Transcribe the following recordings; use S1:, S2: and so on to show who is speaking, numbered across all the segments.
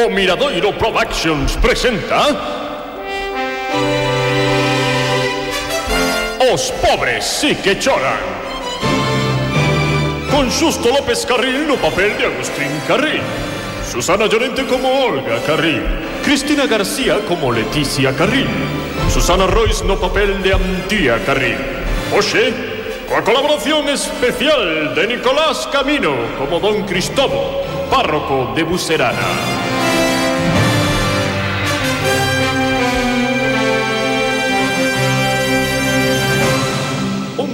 S1: O Miradoiro Productions presenta Os pobres sí que choran. Con Justo López Carril no papel de Agustín Carril. Susana Llorente como Olga Carril. Cristina García como Leticia Carril. Susana Royce no papel de Antía Carril. José coa colaboración especial de Nicolás Camino como Don Cristóbal párroco de Bucerana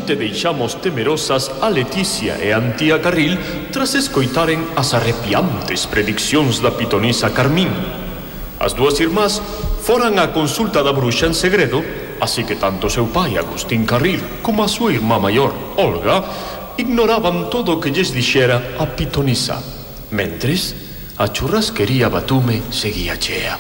S1: te deixamos temerosas a Leticia e a Antía Carril tras escoitaren as arrepiantes prediccións da pitonisa Carmín. As dúas irmás foran á consulta da bruxa en segredo, así que tanto seu pai Agustín Carril como a súa irmá maior, Olga, ignoraban todo o que lles dixera a pitonisa. Mentres, a churrasquería Batume seguía chea.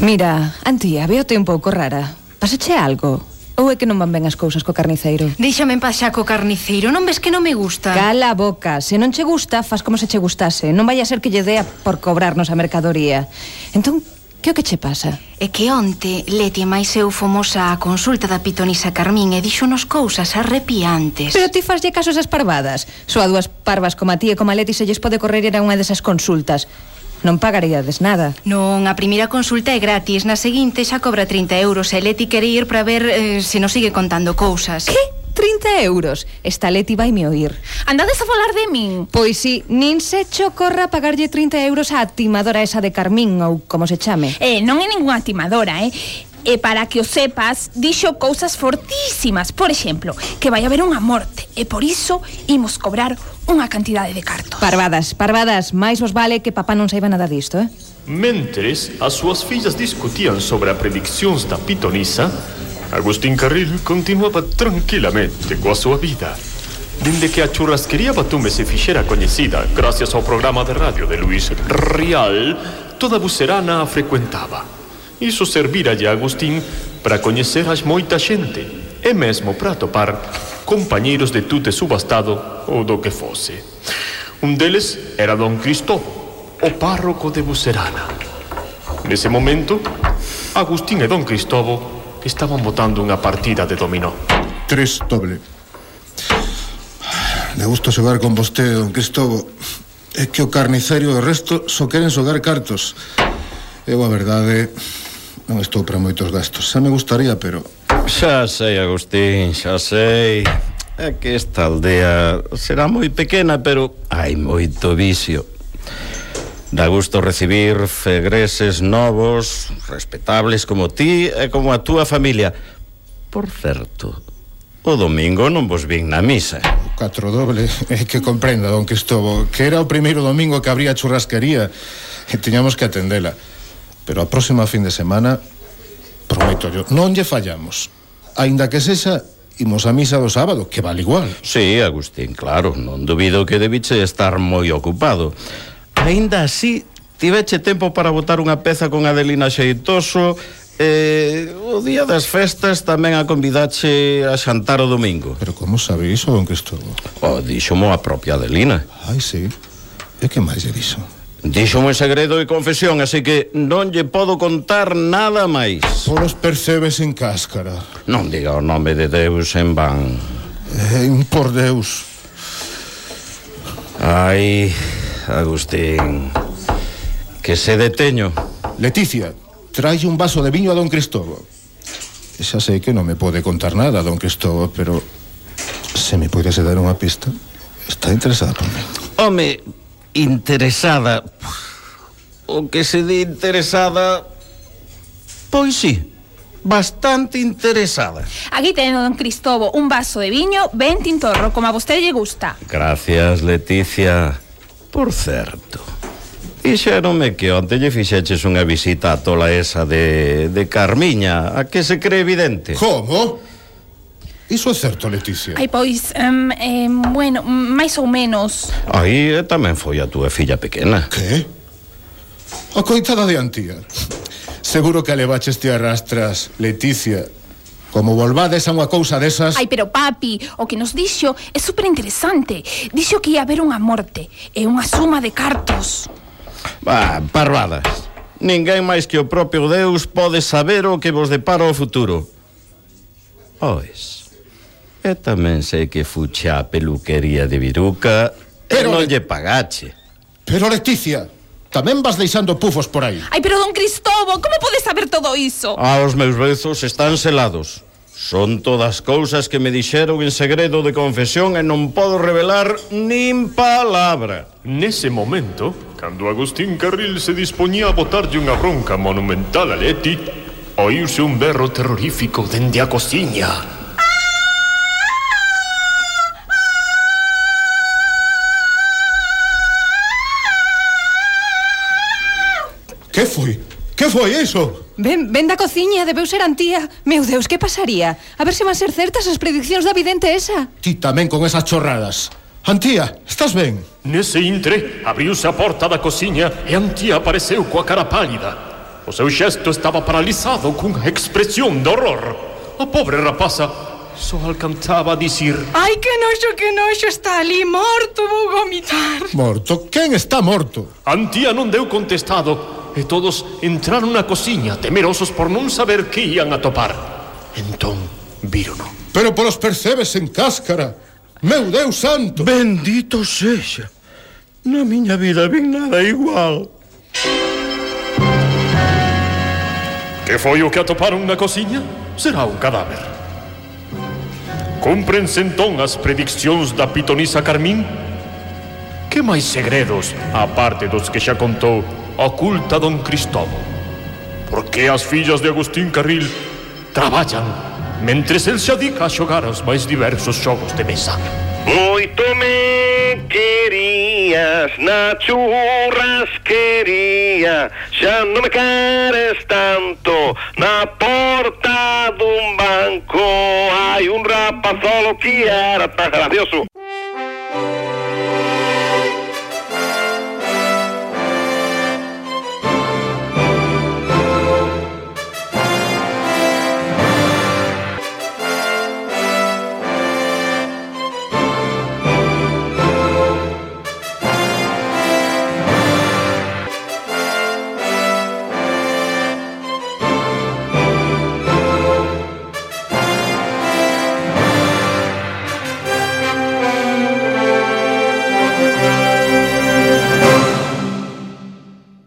S2: Mira, Antía, veo un pouco rara. Pasache algo? Ou é que non van ben as cousas co carniceiro?
S3: Déixame en paz xa co carniceiro, non ves que non me gusta?
S2: Cala a boca, se non che gusta, faz como se che gustase Non vai a ser que lle dea por cobrarnos a mercadoría Entón, que o que che pasa?
S3: É que onte Leti máis eu fomos á consulta da pitonisa Carmín e dixonos cousas arrepiantes.
S2: Pero ti faslle caso esas parvadas. Só a dúas parvas como a ti e como a Leti se lles pode correr era unha desas consultas non pagaríades nada.
S3: Non, a primeira consulta é gratis, na seguinte xa cobra 30 euros e Leti quere ir para ver eh, se nos sigue contando cousas.
S2: Que? 30 euros. Esta Leti vai me oír.
S4: Andades a falar de min?
S2: Pois si, sí, nin se chocorra pagarlle 30 euros á timadora esa de Carmín ou como se chame.
S4: Eh, non é ninguna timadora, eh? e para que o sepas, dixo cousas fortísimas. Por exemplo, que vai haber unha morte e por iso imos cobrar unha cantidade de cartos.
S2: Parvadas, parvadas, máis vos vale que papá non saiba nada disto, eh?
S1: Mentres as súas fillas discutían sobre as prediccións da pitonisa, Agustín Carril continuaba tranquilamente coa súa vida. Dende que a churrasquería Batume se fixera coñecida gracias ao programa de radio de Luis Rial, toda Bucerana a frecuentaba. Iso serviralle a Agustín para coñecer as moita xente e mesmo para topar compañeiros de tute subastado ou do que fose. Un deles era don Cristó, o párroco de Bucerana. Nese momento, Agustín e don Cristobo estaban botando unha partida de dominó.
S5: Tres doble. Me gusta xogar con vostede, don Cristobo. É que o carniceiro e o resto só queren xogar cartos. Eu a verdade Non estou para moitos gastos. Xa me gustaría, pero...
S6: Xa sei, Agustín, xa sei. É que esta aldea será moi pequena, pero hai moito vicio. Da gusto recibir fegreses novos, respetables como ti e como a túa familia. Por certo, o domingo non vos vin na misa.
S5: Catro doble, é eh, que comprenda, don Cristobo, que era o primeiro domingo que abría a churrasquería e tiñamos que atendela. Pero a próxima fin de semana prometo yo, non lle fallamos. Aínda que sexa imos a misa do sábado, que vale igual.
S6: Sí, Agustín, claro, non dubido que debiche estar moi ocupado. Aínda así, tiveche tempo para botar unha peza con Adelina Xeitoso, Eh, o día das festas tamén a convidache a xantar o domingo
S5: Pero como sabe iso, don Cristóbal?
S6: O, oh, dixomo a propia Adelina
S5: Ai, sí, e que máis lle dixo?
S6: Díxome en segredo e confesión, así que non lle podo contar nada máis.
S5: Polos percebes en cáscara.
S6: Non diga o nome de Deus en van.
S5: En eh, por Deus.
S6: Ai, Agustín, que se deteño.
S5: Leticia, trae un vaso de viño a don Cristobo. Xa sei que non me pode contar nada, don Cristobo, pero se me podese dar unha pista, está interesado.
S6: Home, interesada. O que se di interesada, pois sí, bastante interesada.
S4: Aquí teno, don Cristobo, un vaso de viño ben tintorro, como a vostede lle gusta.
S6: Gracias, Leticia. Por certo, dixeronme que onte lle fixeches unha visita a tola esa de, de Carmiña, a que se cree evidente.
S5: Como? Iso é certo, Leticia?
S4: Ai, pois, um, eh, bueno, máis ou menos.
S6: Aí eh, tamén foi a túa filla pequena
S5: Que? A oh, coitada de Antía. Seguro que levaches te arrastras, Leticia. Como volvades a unha cousa desas...
S4: Ai, pero papi, o que nos dixo é superinteresante. Dixo que ia haber unha morte e eh, unha suma de cartos.
S6: Bah, parvadas. Ninguén máis que o propio Deus pode saber o que vos depara o futuro. Pois... E tamén sei que fuche a peluquería de Viruca pero e non lle pagache.
S5: Pero Leticia, tamén vas deixando pufos por aí.
S4: Ai, pero don Cristobo, como podes saber todo iso?
S6: Ah, os meus bezos están selados. Son todas cousas que me dixeron en segredo de confesión e non podo revelar nin palabra.
S1: Nese momento, cando Agustín Carril se dispoñía a botarlle unha bronca monumental a Leti, oíuse un berro terrorífico dende a cociña.
S5: foi? Que foi iso?
S2: Ben, ben da cociña, debeu ser antía. Meu Deus, que pasaría? A ver se van ser certas as prediccións da vidente esa.
S5: Ti tamén con esas chorradas. Antía, estás ben?
S1: Nese intre, abriuse a porta da cociña e Antía apareceu coa cara pálida. O seu xesto estaba paralizado cunha expresión de horror. A pobre rapaza só alcanzaba a dicir
S3: Ai, que noxo, que noxo, está ali morto, vou vomitar
S5: Morto? Quen está morto?
S1: Antía non deu contestado e todos entraron na cociña, temerosos por non saber que ian a topar. Entón, vírono.
S5: Pero polos percebes en cáscara. Meu Deus santo!
S6: Bendito sexa. Na miña vida vin nada igual.
S1: Que foi o que atoparon na cociña? Será un cadáver. Cúmprense entón as prediccións da pitonisa Carmín? Que máis segredos, aparte dos que xa contou, oculta don Cristóbal. Por que as fillas de Agustín Carril traballan mentres el se adica a xogar os máis diversos xogos de mesa.
S7: Moito me querías na churrasquería Xa non me queres tanto Na porta dun banco Hai un rapazolo que era tan gracioso